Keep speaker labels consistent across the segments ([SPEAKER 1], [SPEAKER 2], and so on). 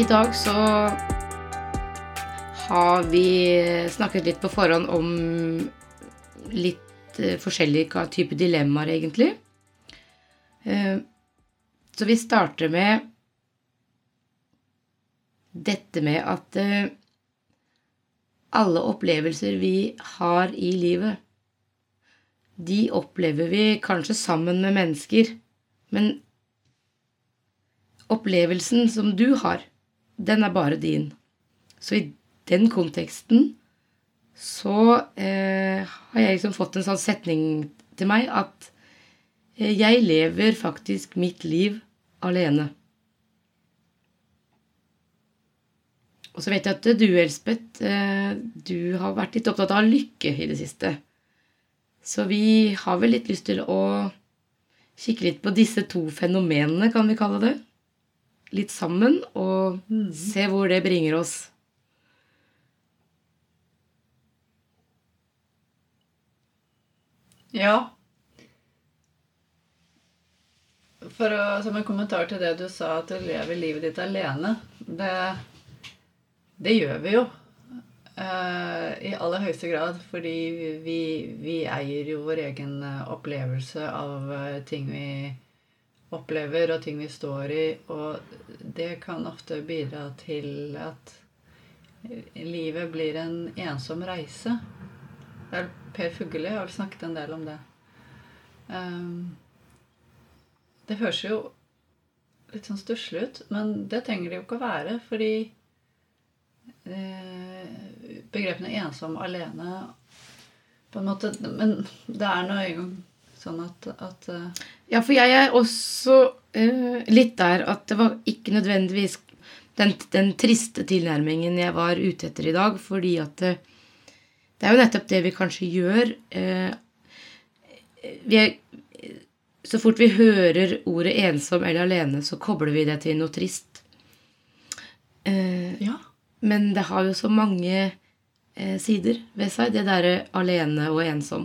[SPEAKER 1] I dag så har vi snakket litt på forhånd om litt eh, forskjellige typer dilemmaer, egentlig. Eh, så vi starter med dette med at eh, alle opplevelser vi har i livet, de opplever vi kanskje sammen med mennesker, men opplevelsen som du har, den er bare din. Så i den konteksten så eh, har jeg liksom fått en sånn setning til meg at eh, jeg lever faktisk mitt liv alene. Og så vet jeg at du, Elspeth, eh, du har vært litt opptatt av lykke i det siste. Så vi har vel litt lyst til å kikke litt på disse to fenomenene, kan vi kalle det. Litt sammen, og se hvor det bringer oss.
[SPEAKER 2] Ja. For å, som en kommentar til det du sa, at du lever livet ditt alene. Det, det gjør vi jo. Uh, I aller høyeste grad. Fordi vi, vi eier jo vår egen eh, opplevelse av eh, ting vi opplever, og ting vi står i. Og det kan ofte bidra til at livet blir en ensom reise. Er Per Fugelli har vel snakket en del om det. Ehm, det høres jo litt sånn stusslig ut, men det trenger det jo ikke å være, fordi eh, begrepene ensom, alene på en måte, Men det er nå en gang sånn at, at eh,
[SPEAKER 1] Ja, for jeg er også uh, litt der at det var ikke nødvendigvis den, den triste tilnærmingen jeg var ute etter i dag, fordi at det, det er jo nettopp det vi kanskje gjør. Uh, vi er, så fort vi hører ordet ensom eller alene, så kobler vi det til noe trist.
[SPEAKER 2] Ja.
[SPEAKER 1] men det har jo så mange sider ved seg, det derre alene og ensom.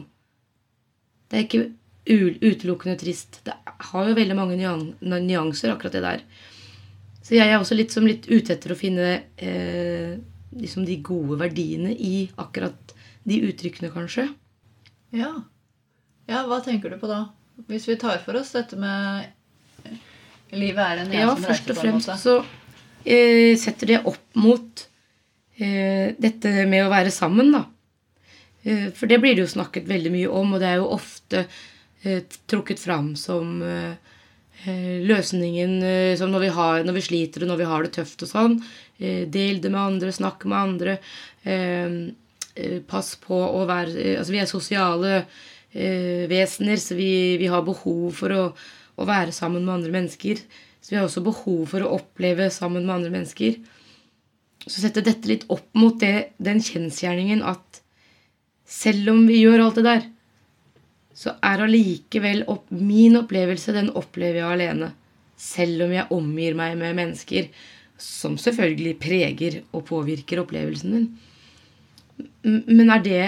[SPEAKER 1] Det er ikke utelukkende trist. Det har jo veldig mange nyanser, akkurat det der. Så jeg er også litt, som litt ute etter å finne eh, liksom de gode verdiene i akkurat de uttrykkene, kanskje.
[SPEAKER 2] Ja. ja, hva tenker du på da? Hvis vi tar for oss dette med eh, Livet er en
[SPEAKER 1] Ja,
[SPEAKER 2] ensom
[SPEAKER 1] først
[SPEAKER 2] reise,
[SPEAKER 1] og fremst så eh, setter det opp mot eh, dette med å være sammen, da. Eh, for det blir det jo snakket veldig mye om, og det er jo ofte trukket fram som eh, eh, løsningen eh, som når vi, har, når vi sliter og når vi har det tøft og sånn. Eh, del det med andre, snakk med andre. Eh, eh, pass på å være eh, Altså, vi er sosiale eh, vesener, så vi, vi har behov for å, å være sammen med andre mennesker. Så vi har også behov for å oppleve sammen med andre mennesker. Så setter dette litt opp mot det, den kjensgjerningen at selv om vi gjør alt det der, så er allikevel opp, min opplevelse, den opplever jeg alene. Selv om jeg omgir meg med mennesker som selvfølgelig preger og påvirker opplevelsen min. Men er det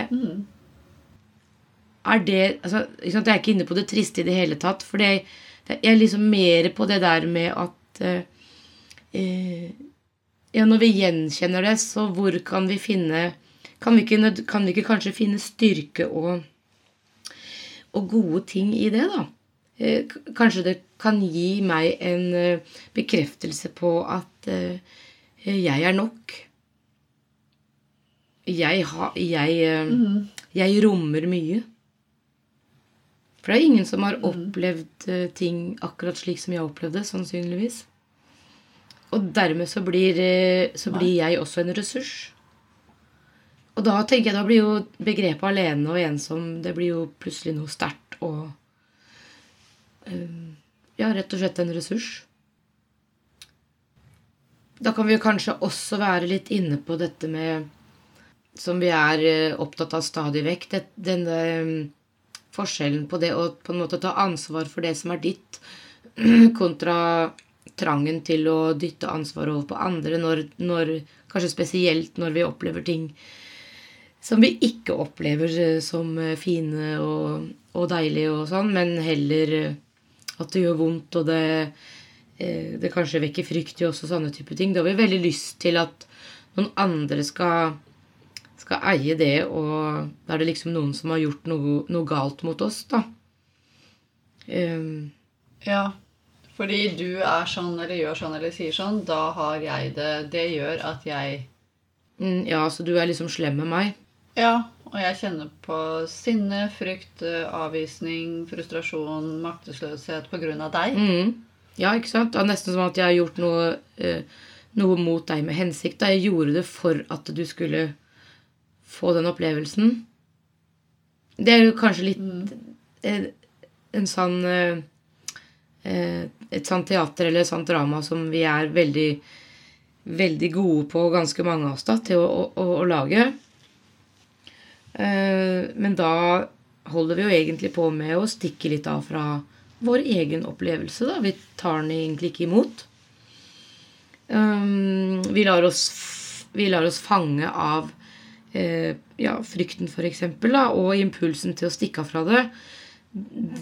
[SPEAKER 1] Er det altså, Jeg er ikke inne på det triste i det hele tatt. For jeg er liksom mer på det der med at eh, eh, Ja, når vi gjenkjenner det, så hvor kan vi finne Kan vi ikke, kan vi ikke kanskje finne styrke og, og gode ting i det, da? Eh, Kanskje det kan gi meg en eh, bekreftelse på at eh, jeg er nok. Jeg, har, jeg, eh, jeg rommer mye. For det er ingen som har opplevd eh, ting akkurat slik som jeg opplevde, sannsynligvis. Og dermed så blir, så blir jeg også en ressurs. Og da tenker jeg, da blir jo begrepet alene og ensom Det blir jo plutselig noe sterkt og eh, Ja, rett og slett en ressurs. Da kan vi jo kanskje også være litt inne på dette med Som vi er eh, opptatt av stadig vekk. Denne eh, forskjellen på det å på en måte ta ansvar for det som er ditt, kontra trangen til å dytte ansvaret over på andre, når, når, kanskje spesielt når vi opplever ting som vi ikke opplever eh, som eh, fine og, og deilige og sånn, men heller eh, at det gjør vondt, og det det kanskje vekker frykt i oss og sånne type ting. Da har vi veldig lyst til at noen andre skal, skal eie det, og da er det liksom noen som har gjort noe, noe galt mot oss, da. Um,
[SPEAKER 2] ja, fordi du er sånn eller gjør sånn eller sier sånn, da har jeg det. Det gjør at jeg
[SPEAKER 1] mm, Ja, så du er liksom slem med meg?
[SPEAKER 2] Ja, og jeg kjenner på sinne, frykt, avvisning, frustrasjon, maktesløshet på grunn av deg.
[SPEAKER 1] Mm. Ja, ikke sant? Det er nesten som at jeg har gjort noe, eh, noe mot deg med hensikt. Da. Jeg gjorde det for at du skulle få den opplevelsen. Det er jo kanskje litt mm. en, en sånn eh, Et sånt teater eller et sånt drama som vi er veldig, veldig gode på, ganske mange av oss, da, til å, å, å lage. Eh, men da holder vi jo egentlig på med å stikke litt av fra vår egen opplevelse. da. Vi tar den egentlig ikke imot. Um, vi, lar oss, vi lar oss fange av eh, ja, frykten, f.eks., og impulsen til å stikke av fra det.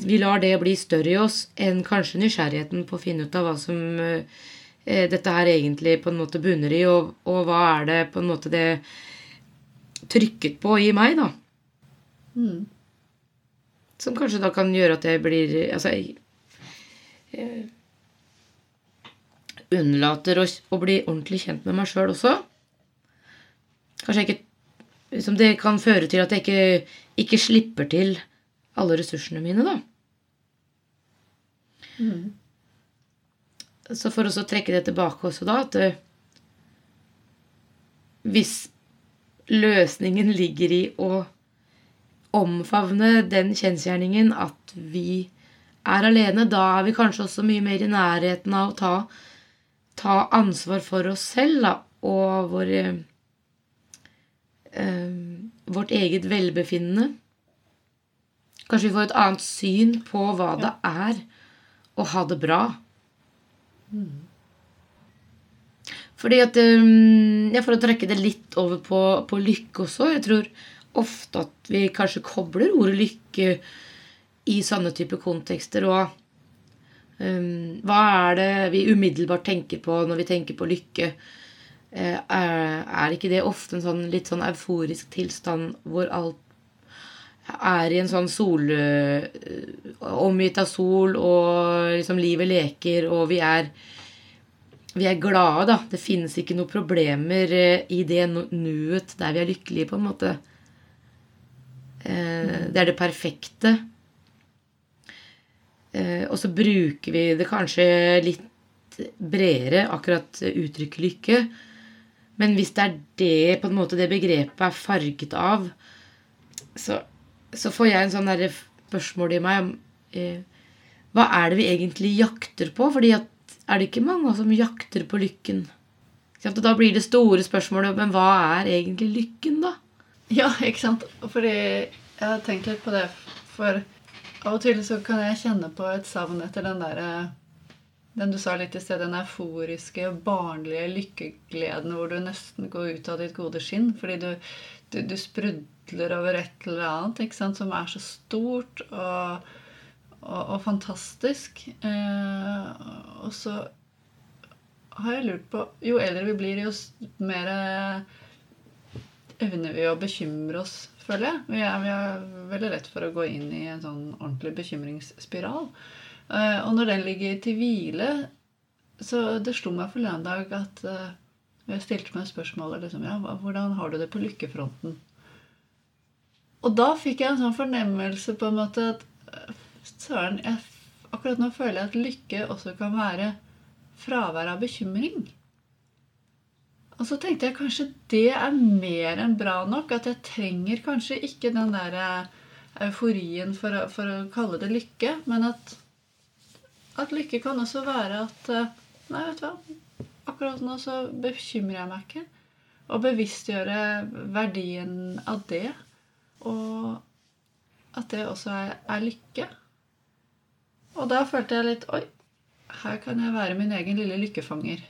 [SPEAKER 1] Vi lar det bli større i oss enn kanskje nysgjerrigheten på å finne ut av hva som eh, dette her egentlig på en måte bunner i, og, og, hva er det på en måte det trykket på i meg, da. Mm. Som kanskje da kan gjøre at jeg blir Altså jeg, jeg unnlater å, å, bli ordentlig kjent med meg sjøl også. Kanskje jeg ikke liksom Det kan føre til at jeg ikke, ikke slipper til alle ressursene mine, da. Mm. Så for å trekke det tilbake også, da, at eh, hvis løsningen ligger i å omfavne den kjensgjerningen at vi er alene, da er vi kanskje også mye mer i nærheten av å ta, ta ansvar for oss selv da, og vår, øh, vårt eget velbefinnende. Kanskje vi får et annet syn på hva det er å ha det bra. Mm. Fordi at um, ja, For å trekke det litt over på, på lykke også Jeg tror ofte at vi kanskje kobler ordet lykke i sånne type kontekster. Og um, hva er det vi umiddelbart tenker på når vi tenker på lykke? Uh, er, er, ikke det ofte en sånn litt sånn euforisk tilstand hvor alt er i en sånn sol uh, Omgitt av sol, og liksom livet leker, og vi er vi er glade, da. Det finnes ikke noen problemer uh, i det nuet der vi er lykkelige, på en måte. Eh, det er det perfekte. Eh, og så bruker vi det kanskje litt bredere, akkurat uttrykket lykke. Men hvis det er det på en måte det begrepet er farget av, så, så får jeg en sånn spørsmål i meg om eh, Hva er det vi egentlig jakter på? Fordi at, er det ikke mange som jakter på lykken? Da blir det store spørsmålet Men hva er egentlig lykken, da?
[SPEAKER 2] Ja, ikke sant. Fordi jeg har tenkt litt på det. For av og til så kan jeg kjenne på et savn etter den derre den du sa litt i sted, den euforiske, barnlige lykkegleden hvor du nesten går ut av ditt gode skinn fordi du, du, du sprudler over et eller annet ikke sant, som er så stort og, og, og fantastisk. Eh, og så har jeg lurt på Jo eldre vi blir, jo mer evner vi å bekymre oss, føler jeg. Vi er, vi er, veldig lett for å gå inn i en sånn ordentlig bekymringsspiral. Eh, og når den ligger til hvile Så det slo meg forleden dag at uh, jeg stilte meg spørsmålet liksom, ja, hvordan har du det på lykkefronten. Og da fikk jeg en sånn fornemmelse på en måte at eh, søren, akkurat nå føler jeg at lykke også kan være fravær av bekymring. Og så tenkte jeg kanskje det er mer enn bra nok. At jeg trenger kanskje ikke den der eh, euforien for å, for å kalle det lykke. Men at, at, lykke kan også være at eh, Nei, vet du hva. Akkurat nå så bekymrer jeg meg ikke. Og bevisstgjøre verdien av det. Og at det også er, er lykke. Og da følte jeg litt Oi, her kan jeg være min egen lille lykkefanger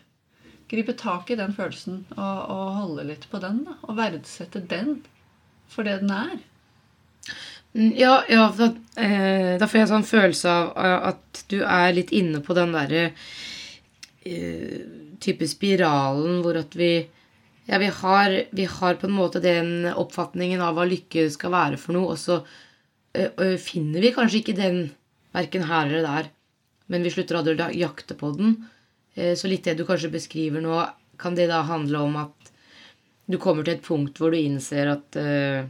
[SPEAKER 2] gripe tak i den følelsen og, og holde litt på den. Og verdsette den for det den er.
[SPEAKER 1] Mm, ja, ja da, eh, da, får jeg en sånn følelse av at du er litt inne på den derre eh, type spiralen hvor at vi ja, vi har, vi har på en måte den oppfatningen av hva lykke skal være for noe, og så ø, finner vi kanskje ikke den verken her eller der, men vi slutter aldri å jakte på den. Eh, så litt det du kanskje beskriver nå, kan det da handle om at du kommer til et punkt hvor du innser at uh,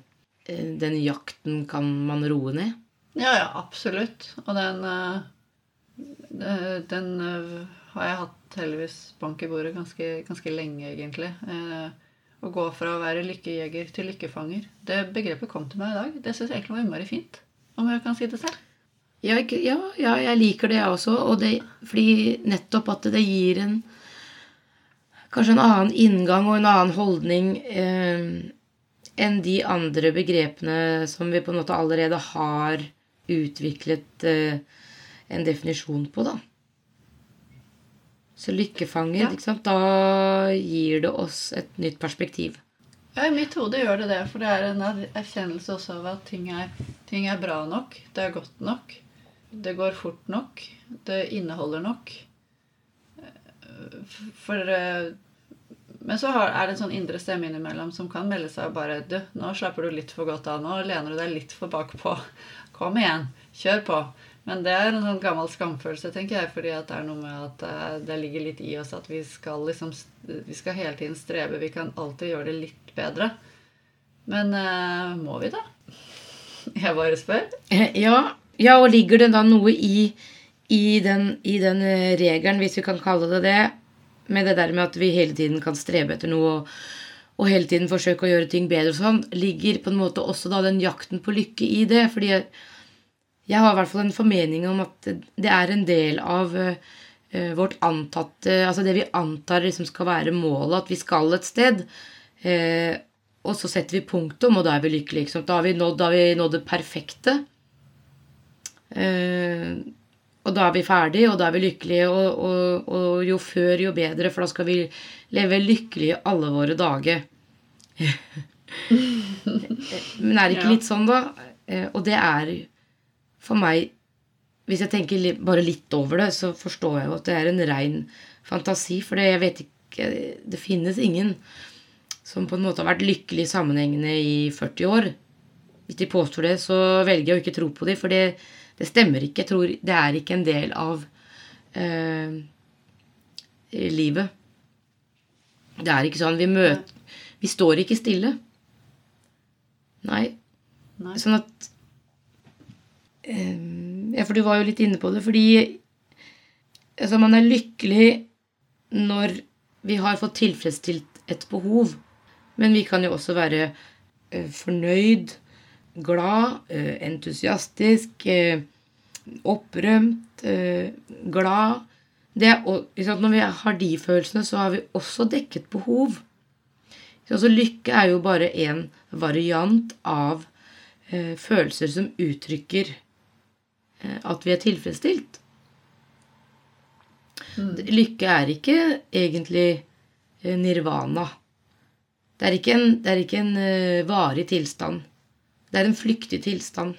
[SPEAKER 1] den jakten kan man roe ned?
[SPEAKER 2] Ja, ja, absolutt. Og den, uh, den uh, har jeg hatt heldigvis bank i bordet ganske, ganske lenge, egentlig. å gå fra å være lykkejeger til lykkefanger. Det begrepet kom til meg i dag. Det syns jeg egentlig var innmari fint. Om jeg kan si det selv.
[SPEAKER 1] Ja, ja, ja, jeg liker det, jeg også. Og det, fordi nettopp at det gir en Kanskje en annen inngang og en annen holdning eh, enn de andre begrepene som vi på en måte allerede har utviklet eh, en definisjon på, da. Så lykkefanger,
[SPEAKER 2] Ja.
[SPEAKER 1] ikke sant, da gir det oss et nytt perspektiv.
[SPEAKER 2] Ja, I mitt hode gjør det det, for det er en er- erkjennelse også av at ting er, ting er bra nok. Det er godt nok. Det går fort nok. Det inneholder nok. For Men så er det en sånn indre stemme innimellom som kan melde seg og bare Du, nå slapper du litt for godt av. Nå lener du deg litt for bakpå. Kom igjen. Kjør på. Men det er en sånn gammel skamfølelse, tenker jeg, fordi det er noe med at eh, det ligger litt i oss at vi skal liksom Vi skal hele tiden strebe. Vi kan alltid gjøre det litt bedre. Men eh, må vi det? Jeg bare spør.
[SPEAKER 1] Eh, Ja, ja, og ligger det da noe i, i, den, den eh, regelen, hvis vi kan kalle det det, med det der med at vi hele tiden kan strebe etter noe og, og hele tiden forsøke å gjøre ting bedre og sånn, ligger på en måte også da den jakten på lykke i det? Fordi jeg, jeg har i hvert fall en formening om at det er en del av eh, vårt antatte Altså det vi antar liksom skal være målet, at vi skal et sted. Uh, og så setter vi punktum, og da er vi lykkelige. Liksom. Da da har vi nådd det perfekte. Eh, og da er vi ferdige, og da er vi lykkelige. Og, og, og jo før, jo bedre, for da skal vi leve lykkelige alle våre dager. Men er det ikke litt sånn, da? Eh, og det er for meg Hvis jeg tenker bare litt over det, så forstår jeg jo at det er en rein fantasi. For det, jeg vet ikke Det finnes ingen som på en måte har vært lykkelig sammenhengende i 40 år. Hvis de påstår det, så velger jeg å ikke tro på dem, for det, det stemmer ikke. Jeg tror Det er ikke en del av eh, livet. Det er ikke sånn. Vi møter Vi står ikke stille. Nei.
[SPEAKER 2] Nei.
[SPEAKER 1] Sånn at eh, Ja, for du var jo litt inne på det. Fordi altså, man er lykkelig når vi har fått tilfredsstilt et behov. Men vi kan jo også være eh, fornøyd, glad, eh, entusiastisk, eh, opprømt, eh, glad. Det er, når vi har de følelsene, så har vi også dekket behov. Så lykke er jo bare en variant av eh, følelser som uttrykker eh, at vi er tilfredsstilt. Lykke er ikke egentlig nirvana. Det er ikke en, det er ikke en varig tilstand. Det er en flyktig tilstand.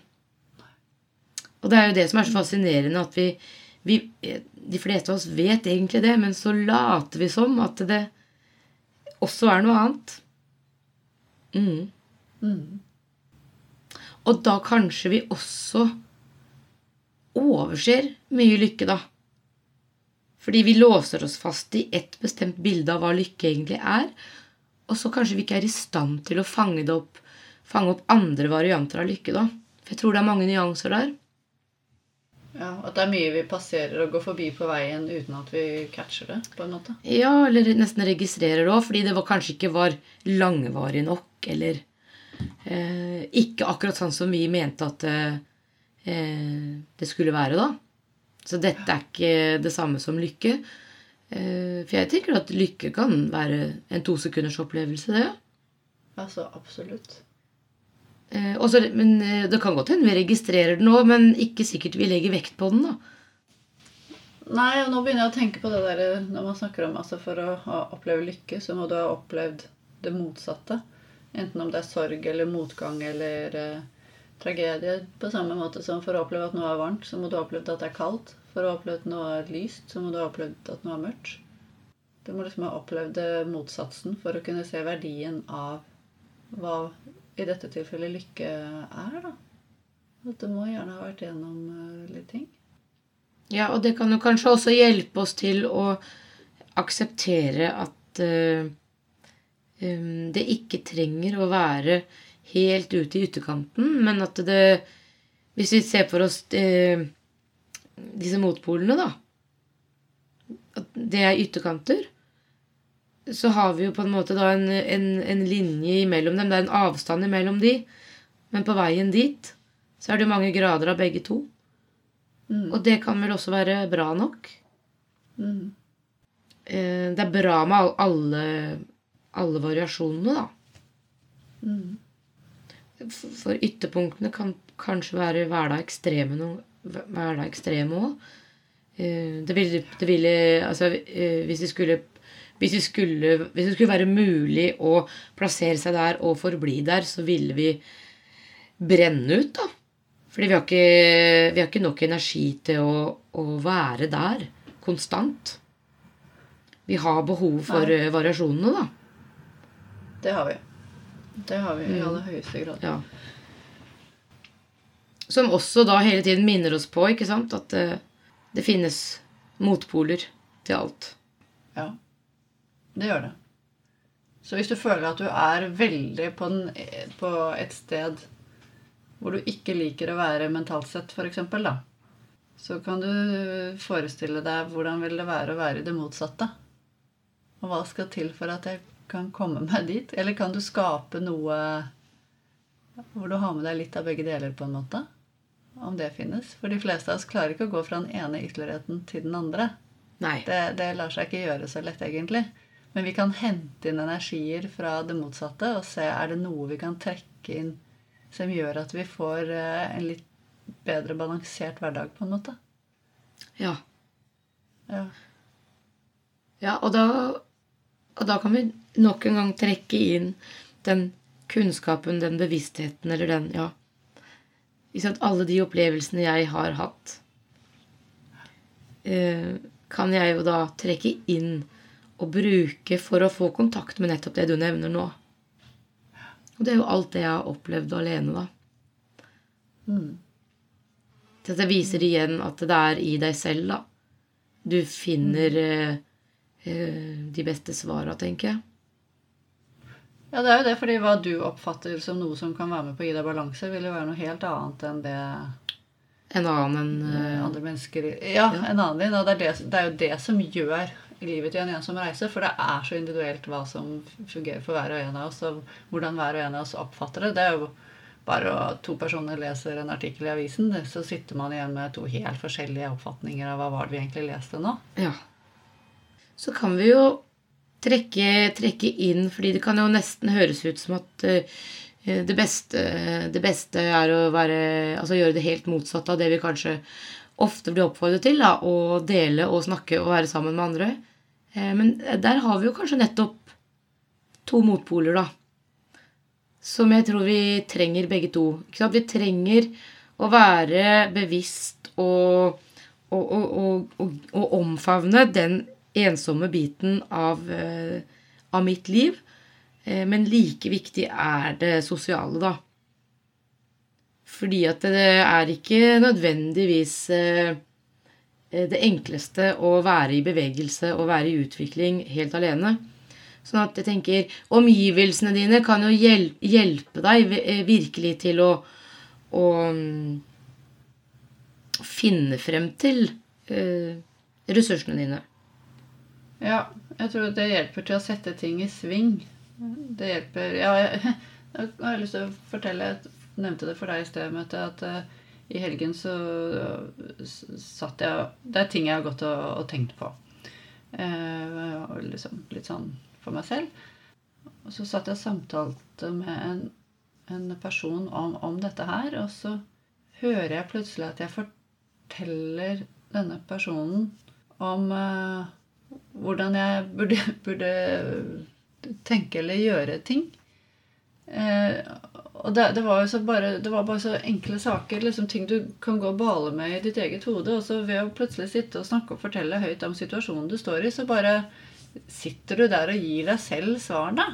[SPEAKER 1] Og det er jo det som er så fascinerende, at vi, vi De fleste av oss vet egentlig det, men så later vi som at det også er noe annet. Mm.
[SPEAKER 2] Mm.
[SPEAKER 1] Og da kanskje vi også overser mye lykke, da. Fordi vi låser oss fast i ett bestemt bilde av hva lykke egentlig er. Og så kanskje vi ikke er i stand til å fange, det opp, fange opp andre varianter av lykke, da. For jeg tror det er mange nyanser der.
[SPEAKER 2] Ja, At det er mye vi passerer og går forbi på veien uten at vi catcher det. på en måte.
[SPEAKER 1] Ja, eller nesten registrerer det òg, fordi det var kanskje ikke var langvarig nok, eller eh, ikke akkurat sånn som vi mente at eh, det skulle være, da. Så dette er ikke det samme som lykke. Eh, for jeg tenker at lykke kan være en to sekunders opplevelse, det.
[SPEAKER 2] Altså, absolutt.
[SPEAKER 1] Eh, også, men eh, det kan godt hende vi registrerer den òg, men ikke sikkert vi legger vekt på den, da.
[SPEAKER 2] Nei, og nå begynner jeg å tenke på det der når man snakker om altså For å oppleve lykke, så må du ha opplevd det motsatte. Enten om det er sorg eller motgang eller eh, tragedie. På samme måte som for å oppleve at noe er varmt, så må du ha opplevd at det er kaldt. For å ha opplevd noe er lyst, så må du ha opplevd at noe er mørkt. Du må liksom ha opplevd motsatsen for å kunne se verdien av hva i dette tilfellet lykke er, da. At det må gjerne ha vært gjennom uh, litt ting.
[SPEAKER 1] Ja, og det kan jo kanskje også hjelpe oss til å akseptere at uh, um, det ikke trenger å være helt ute i ytterkanten, men at det Hvis vi ser for oss uh, disse motpolene, da At det er ytterkanter så har vi jo på en måte da en, en, en, linje imellom dem. Det er en avstand imellom de. Men på veien dit så er det jo mange grader av begge to. Mm. Og det kan vel også være bra nok. Mm. Eh, det er bra med alle, alle variasjonene, da. Mm. For ytterpunktene kan kanskje være hverdag ekstreme hverdag ekstreme òg. Eh, det ville, det ville Altså, eh, hvis vi skulle hvis det, skulle, hvis det skulle være mulig å plassere seg der og forbli der, så ville vi brenne ut, da. Fordi vi har ikke, vi har ikke nok energi til å, å, være der konstant. Vi har behov for Nei. variasjonene, da.
[SPEAKER 2] Det har vi. Det har vi i mm. aller høyeste grad.
[SPEAKER 1] Ja. Som også da hele tiden minner oss på ikke sant, at det, eh, det finnes motpoler til alt.
[SPEAKER 2] Ja. Det gjør det. Så hvis du føler at du er veldig på, den, på et sted hvor du ikke liker å være mentalt sett, f.eks., da, så kan du forestille deg hvordan vil det være å være i det motsatte. Og hva skal til for at jeg kan komme meg dit? Eller kan du skape noe hvor du har med deg litt av begge deler, på en måte? Om det finnes. For de fleste av oss klarer ikke å gå fra den ene ytterligheten til den andre.
[SPEAKER 1] Nei.
[SPEAKER 2] Det, det lar seg ikke gjøre så lett, egentlig. Men vi kan hente inn energier fra det motsatte og se er det noe vi kan trekke inn som gjør at vi får eh, en litt bedre balansert hverdag, på en måte.
[SPEAKER 1] Ja.
[SPEAKER 2] Ja,
[SPEAKER 1] ja og, da, og da kan vi nok en gang trekke inn den kunnskapen, den bevisstheten, eller den Ja. Alle de opplevelsene jeg har hatt, eh, kan jeg jo da trekke inn å bruke for å få kontakt med nettopp det du nevner nå. Og det er jo alt det jeg har opplevd alene, da. Mm. Dette viser igjen at det er i deg selv, da. Du finner eh, eh, de beste svara, tenker jeg.
[SPEAKER 2] Ja, det er jo det, fordi hva du oppfatter som noe som kan være med på å gi deg balanse, vil jo være noe helt annet enn det
[SPEAKER 1] En annen enn uh,
[SPEAKER 2] Andre mennesker Ja, ja. en annen din. Og det er, det, det er jo det som gjør livet til en ensom reise. For det er så individuelt hva som fungerer for hver og en av oss, og hvordan hver og en av oss oppfatter det. Det er jo bare at to personer leser en artikkel i avisen, så sitter man igjen med to helt forskjellige oppfatninger av hva var det vi egentlig leste nå.
[SPEAKER 1] Ja. Så kan vi jo trekke, trekke inn, fordi det kan jo nesten høres ut som at uh, det, beste, det beste, er å være, altså gjøre det helt motsatt av det vi kanskje ofte blir oppfordret til. Da, å dele og snakke og være sammen med andre. Eh, men der har vi jo kanskje nettopp to motpoler, da. Som jeg tror vi trenger begge to. Vi trenger å være bevisst og, og, og, og omfavne den ensomme biten av, eh, av, mitt liv. Eh, men like viktig er det sosiale, da. Fordi at det er ikke nødvendigvis eh, det enkleste å være i bevegelse og være i utvikling helt alene. Sånn at jeg tenker Omgivelsene dine kan jo hjelpe deg eh, virkelig til å, å mm, finne frem til ressursene dine.
[SPEAKER 2] Ja, jeg tror det hjelper til å sette ting i sving. Det hjelper Ja, jeg, jeg har lyst til å fortelle et nevnte det for deg i sted, Mette, at uh, i helgen så uh, satt jeg Det er ting jeg har gått og, og tenkt på. Uh, liksom, litt sånn for meg selv. Og så satt jeg og samtalte med en, en person om, om, dette her, og så hører jeg plutselig at jeg forteller denne personen om hvordan jeg burde, burde tenke eller gjøre ting. Eh, og det, det, var bare, det var bare så enkle saker, liksom ting du kan gå og bale med i ditt eget hode. Og så ved å plutselig sitte og snakke og fortelle høyt om situasjonen du står i, så bare sitter du der og gir deg selv svarene.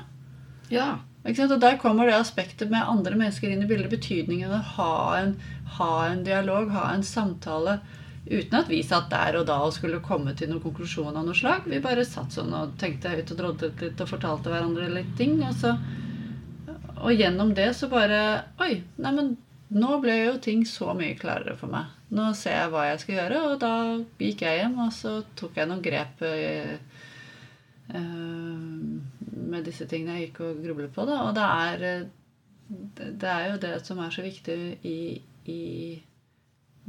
[SPEAKER 1] Ja.
[SPEAKER 2] Ikke sant? Og Der kommer det aspektet med andre mennesker inn i bildet. Betydningen av å ha en, ha en dialog, ha en samtale. Uten at vi satt der og da og skulle komme til noen konklusjon av noe slag. Vi bare satt sånn og tenkte høyt og drodlet litt og fortalte hverandre litt ting. Og, så, og gjennom det så bare Oi, neimen nå ble jo ting så mye klarere for meg. Nå ser jeg hva jeg skal gjøre, og da gikk jeg hjem, og så tok jeg noen grep. Eh, med disse tingene jeg gikk og grublet på. Da. Og det er, eh, det er jo det som er så viktig i, i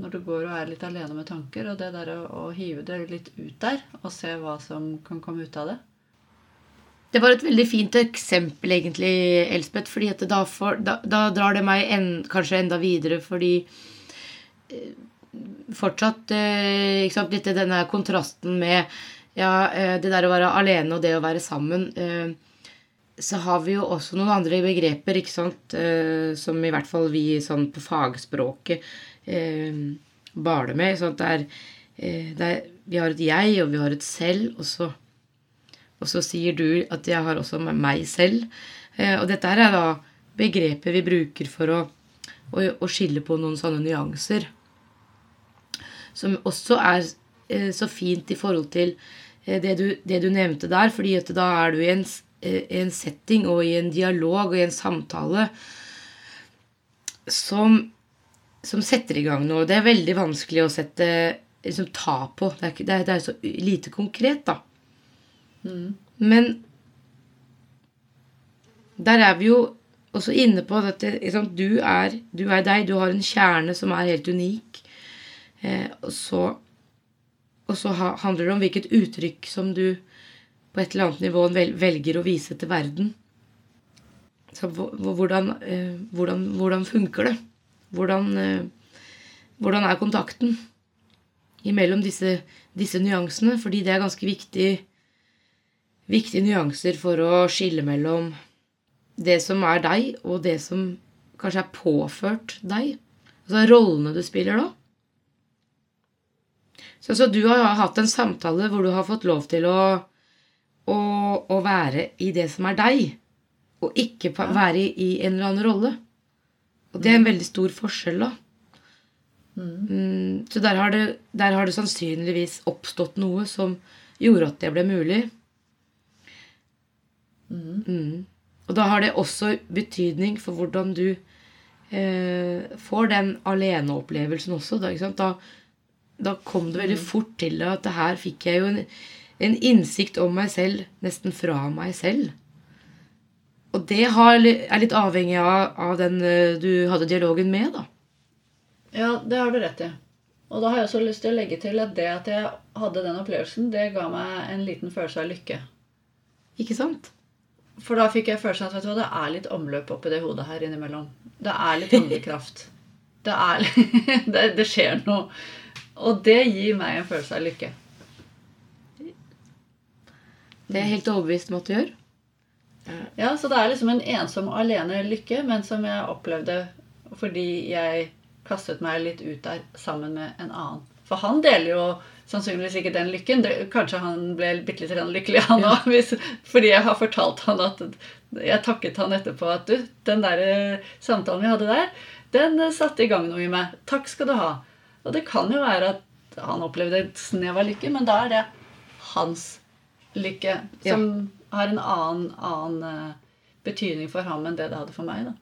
[SPEAKER 2] når du går og er litt alene med tanker, og det der å, å, hive det litt ut der og se hva som kan komme ut av det.
[SPEAKER 1] Det var et veldig fint eksempel, egentlig, Elspeth. fordi da, for, da, da, drar det meg en, kanskje enda videre, fordi eh, fortsatt eh, ikke sant, litt denne kontrasten med ja, eh, det der å være alene og det å være sammen. Eh, så har vi jo også noen andre begreper, ikke sant, som i hvert fall vi sånn på fagspråket baler med. Sånn at det er, det er, Vi har et jeg, og vi har et selv, og så, og så sier du at jeg har også meg selv. Og dette her er da begrepet vi bruker for å, å, å skille på noen sånne nyanser. Som også er så fint i forhold til Eh, det du, det du, nevnte der, fordi da er du i en, eh, en, setting og i en dialog og i en samtale som, som setter i gang noe. Det er veldig vanskelig å sette liksom, ta på. Det er, det er, det er så lite konkret, da. Mm. Men der er vi jo også inne på liksom, du, er, du, er, deg. Du har en kjerne som er helt unik. Eh, og så og så handler det om hvilket uttrykk som du på et eller annet nivå velger å vise til verden. Så hvordan, eh, hvordan, hvordan funker det? Hvordan, eh, hvordan, er kontakten imellom disse, disse, nyansene? Fordi det er ganske viktig, viktige nyanser for å skille mellom det som er deg, og det som kanskje er påført deg. Altså rollene du spiller da. Så, altså, du har hatt en samtale hvor du har fått lov til å, å, å være i det som er deg, og ikke være i, i, en eller annen rolle. Og det er en veldig stor forskjell, da. Mm. Mm, så der har, det, der har, det, sannsynligvis oppstått noe som gjorde at det ble mulig. Mm. mm. Og da har det også betydning for hvordan du eh, får den aleneopplevelsen også. Da, da, da kom det veldig mm. fort til at her fikk jeg jo en, en, innsikt om meg selv nesten fra meg selv. Og det har, er litt avhengig av, av, den eh, du hadde dialogen med, da.
[SPEAKER 2] Ja, det har du rett i. Og da har jeg også lyst til å legge til at det at jeg hadde den opplevelsen, det ga meg en liten følelse av lykke.
[SPEAKER 1] Ikke sant?
[SPEAKER 2] For da fikk jeg følelsen av at det er litt omløp oppi det hodet her innimellom. Det er litt handlekraft. det, er, det, det skjer noe. Og det gir meg en følelse av lykke.
[SPEAKER 1] Det er jeg helt overbevist om at du gjør.
[SPEAKER 2] Ja, så det er liksom en ensom og alene lykke, men som jeg opplevde fordi jeg kastet meg litt ut der sammen med en annen. For han deler jo sannsynligvis ikke den lykken. kanskje han ble bitte litt lykkelig, han òg. Fordi jeg har fortalt han at Jeg takket han etterpå at du, den der eh, samtalen vi hadde der, den eh, satte i gang noe i meg. Takk skal du ha. Og det kan jo være at han opplevde et snev av lykke, men da er det hans lykke som ja. har en annen, annen uh, betydning for ham enn det det hadde for meg. da.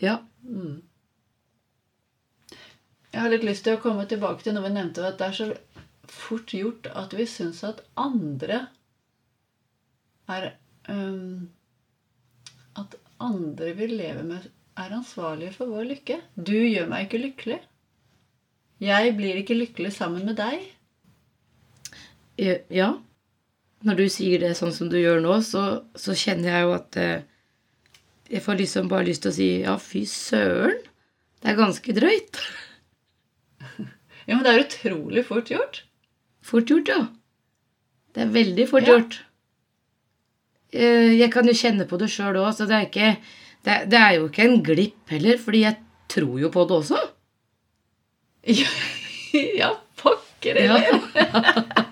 [SPEAKER 1] Ja.
[SPEAKER 2] Mm. Jeg har litt lyst til å komme tilbake til noe vi nevnte, at det er så fort gjort at vi syns at andre er um, At andre vi lever med, er ansvarlige for vår lykke. Du gjør meg ikke lykkelig. Jeg blir ikke lykkelig sammen med deg.
[SPEAKER 1] Ja. Når du sier det sånn som du gjør nå, så, så kjenner jeg jo at eh, Jeg får liksom bare lyst til å si ja, fy søren. Det er ganske drøyt.
[SPEAKER 2] Ja, men det er utrolig fort gjort.
[SPEAKER 1] Fort gjort, ja. Det er veldig fort ja. gjort. Eh, jeg kan jo kjenne på det sjøl òg, så det er, ikke, det, det er jo ikke en glipp heller, fordi jeg tror jo på det også.
[SPEAKER 2] Ja, ja pokker heller. Ja.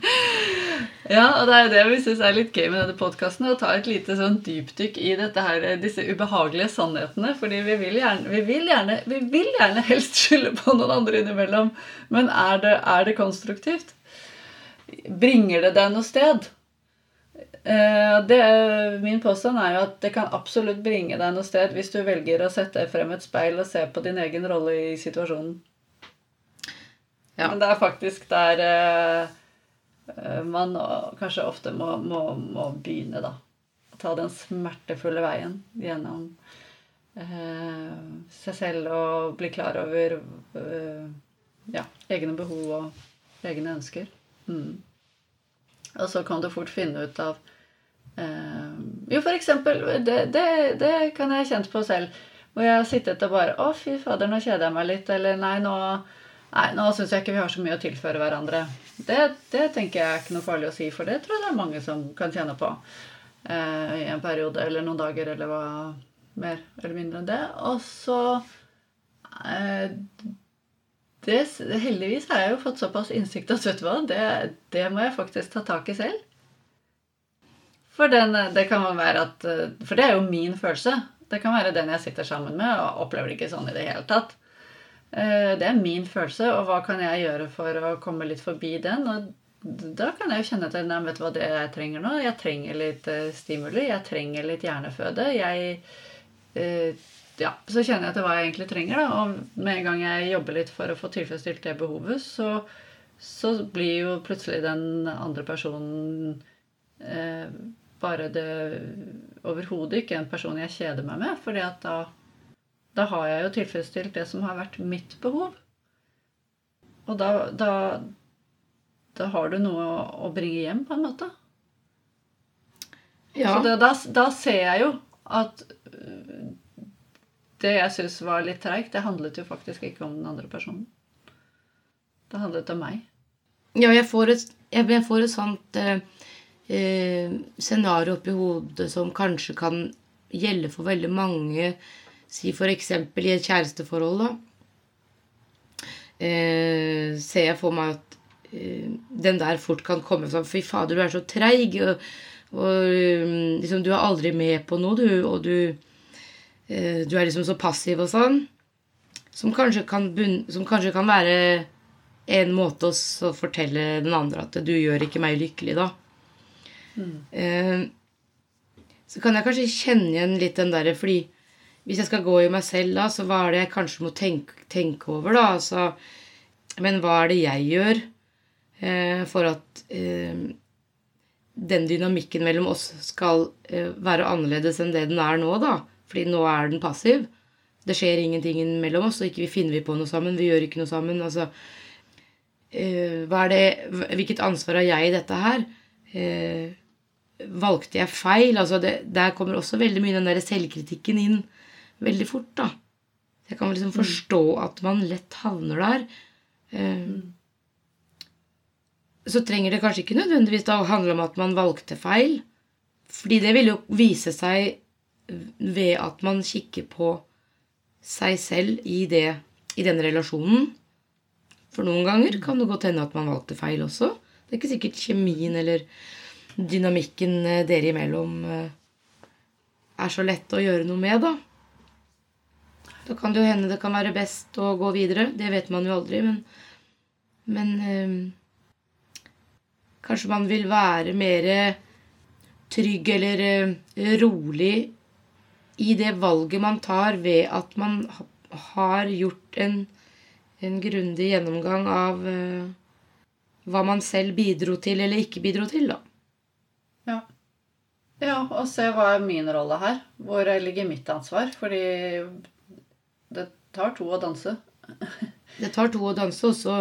[SPEAKER 2] Ja, og det er det vi syns er litt gøy med denne podkasten. Å ta et lite sånn dypdykk i dette her, disse ubehagelige sannhetene. Fordi vi vil gjerne, vi vil gjerne, vi vil gjerne helst skylde på noen andre innimellom. Men er det, er det konstruktivt? Bringer det deg noe sted? Eh, det, min påstand er jo at det kan absolutt bringe deg noe sted hvis du velger å sette frem et speil og se på din egen rolle i situasjonen. Ja. Men det er faktisk der eh, man kanskje ofte må, må, må, begynne, da. Ta den smertefulle veien gjennom eh, seg selv og bli klar over eh, ja, egne behov og egne ønsker. Mm. Og så kan du fort finne ut av eh, Jo, for eksempel det, det, det, kan jeg ha kjent på selv. Hvor jeg har sittet og bare Å, fy fader, nå kjeder jeg meg litt. Eller nei, nå Nei, nå syns jeg ikke vi har så mye å tilføre hverandre. Det, det, tenker jeg er ikke noe farlig å si, for det tror jeg det er mange som kan kjenne på eh, i en periode eller noen dager eller hva mer eller mindre enn det. Og så eh, det, Heldigvis har jeg jo fått såpass innsikt at vet du hva, det, det må jeg faktisk ta tak i selv. For, den, det kan være at, for det er jo min følelse. Det kan være den jeg sitter sammen med, og opplever det ikke sånn i det hele tatt. Eh, det er min følelse, og hva kan jeg gjøre for å komme litt forbi den? Og da kan jeg jo kjenne at nei, vet du hva det jeg trenger nå? Jeg trenger litt stimuli. Jeg trenger litt hjerneføde. Jeg Ja, så kjenner jeg til hva jeg egentlig trenger, da. Og med en gang jeg jobber litt for å få tilfredsstilt det behovet, så, så blir jo plutselig den andre personen eh, bare det overhodet ikke en person jeg kjeder meg med, fordi at da da har jeg jo tilfredsstilt det som har vært mitt behov. Og da, da, da har du noe å bringe hjem, på en måte. Ja. Så det, da, da, ser jeg jo at det jeg syns var litt treigt, det handlet jo faktisk ikke om den andre personen. Det handlet om meg.
[SPEAKER 1] Ja, jeg får et, jeg får et sånt eh, eh, scenario oppi hodet som kanskje kan gjelde for veldig mange Si f.eks. i et kjæresteforhold, da. Eh, ser jeg for meg at eh, den der fort kan komme sånn Fy fader, du er så treig. Og, og mm, liksom, du er aldri med på noe, du. Og du, eh, du er liksom så passiv og sånn. Som kanskje kan, som kanskje kan være en måte å fortelle den andre at du gjør ikke meg lykkelig, da. Mm. Eh, så kan jeg kanskje kjenne igjen litt den derre fordi hvis jeg skal gå i meg selv, da, så hva er det jeg kanskje må tenke, tenke over, da? Altså, men hva er det jeg gjør eh, for at eh, den dynamikken mellom oss skal eh, være annerledes enn det den er nå, da? Fordi nå er den passiv. Det skjer ingenting mellom oss, og ikke vi finner vi på noe sammen. Vi gjør ikke noe sammen. Altså, eh, er det, hvilket ansvar har jeg i dette her? Eh, valgte jeg feil? Altså det, der kommer også veldig mye den der selvkritikken inn veldig fort, da. Jeg kan liksom forstå at man lett havner der. Eh, så trenger det kanskje ikke nødvendigvis å handle om at man valgte feil. Fordi det vil jo vise seg ved at man kikker på seg selv i, det, i den relasjonen. For noen ganger kan det godt hende at man valgte feil også. Det er ikke sikkert kjemien eller dynamikken eh, dere imellom eh, er så lett å gjøre noe med, da. Da kan det jo hende det kan være best å gå videre. Det vet man jo aldri, men Men øh, kanskje man vil være mer trygg eller øh, rolig i det valget man tar ved at man har gjort en, en grundig gjennomgang av uh, hva man selv bidro til eller ikke bidro til, da.
[SPEAKER 2] Ja. Ja, og se hva er min rolle her. Hvor ligger mitt ansvar? Fordi det tar to å danse.
[SPEAKER 1] det tar to å danse, og så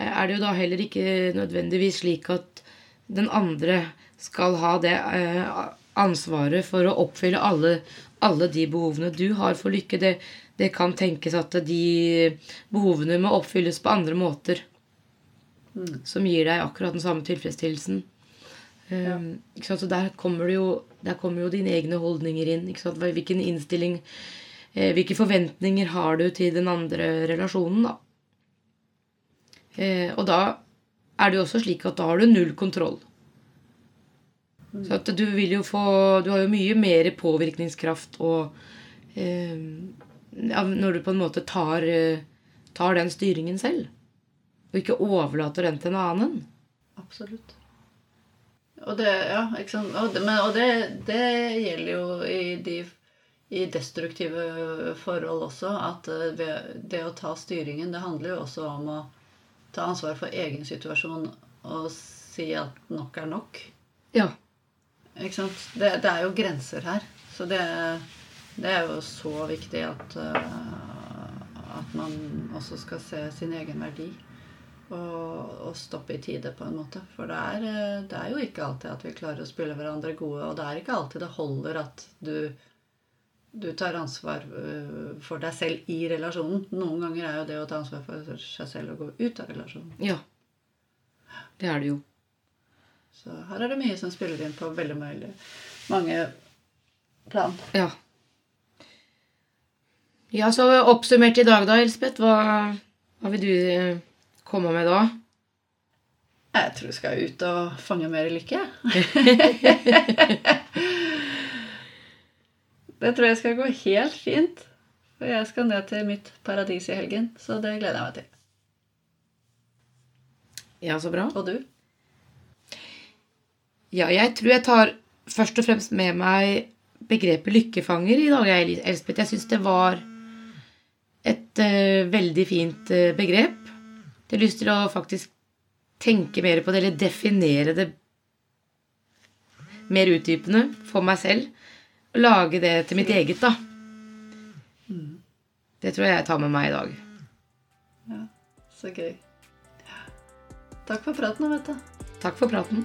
[SPEAKER 1] er det jo da heller ikke nødvendigvis slik at den andre skal ha det eh, ansvaret for å oppfylle alle, alle de behovene du har for lykke. Det, det, kan tenkes at de behovene må oppfylles på andre måter. Mm. Som gir deg akkurat den samme tilfredsstillelsen. Ja. Um, så der kommer, jo, der kommer jo dine egne holdninger inn. Hvilken innstilling Eh, hvilke forventninger har du til den andre relasjonen, da? Eh, og da er det jo også slik at da har du null kontroll. Så at du vil jo få Du har jo mye mer påvirkningskraft og eh, Når du på en måte tar, eh, tar den styringen selv. Og ikke overlater den til en annen.
[SPEAKER 2] Absolutt. Og det, ja, ikke sant? Og det, men, og det, det gjelder jo i de i destruktive forhold også. At eh, det, det å ta styringen, det handler jo også om å ta ansvar for egen situasjon og si at nok er nok.
[SPEAKER 1] Ja.
[SPEAKER 2] Ikke sant? Det, det er jo grenser her. Så det, det er jo så viktig at, uh, at man også skal se sin egen verdi. Og, og, stoppe i tide, på en måte. For det er, eh, det er jo ikke alltid at vi klarer å spille hverandre gode. Og det er ikke alltid det holder at du, du tar ansvar uh, for deg selv i relasjonen. Noen ganger er jo det å ta ansvar for seg selv å gå ut av relasjonen.
[SPEAKER 1] Ja. Det er det jo.
[SPEAKER 2] Så her er det mye som spiller inn på veldig mange plan.
[SPEAKER 1] Ja. Ja, så oppsummert i dag, da, Elspeth. Hva, hva vil du eh, komme med da?
[SPEAKER 2] Jeg tror jeg skal ut og fange mer lykke. det tror jeg skal gå helt fint. For jeg skal ned til mitt paradis i helgen, så det gleder jeg meg til.
[SPEAKER 1] Ja, så bra.
[SPEAKER 2] Og du?
[SPEAKER 1] Ja, jeg tror jeg tar først og fremst med meg begrepet lykkefanger i dag, Elspeth. Jeg syns det var et uh, veldig fint uh, begrep. Jeg har lyst til å faktisk tenke mer på det, eller definere det mer utdypende for meg selv. Og lage det til mitt eget, da. Det tror jeg jeg tar med meg i dag.
[SPEAKER 2] Ja, så gøy. Takk for praten, Anette.
[SPEAKER 1] Takk for praten.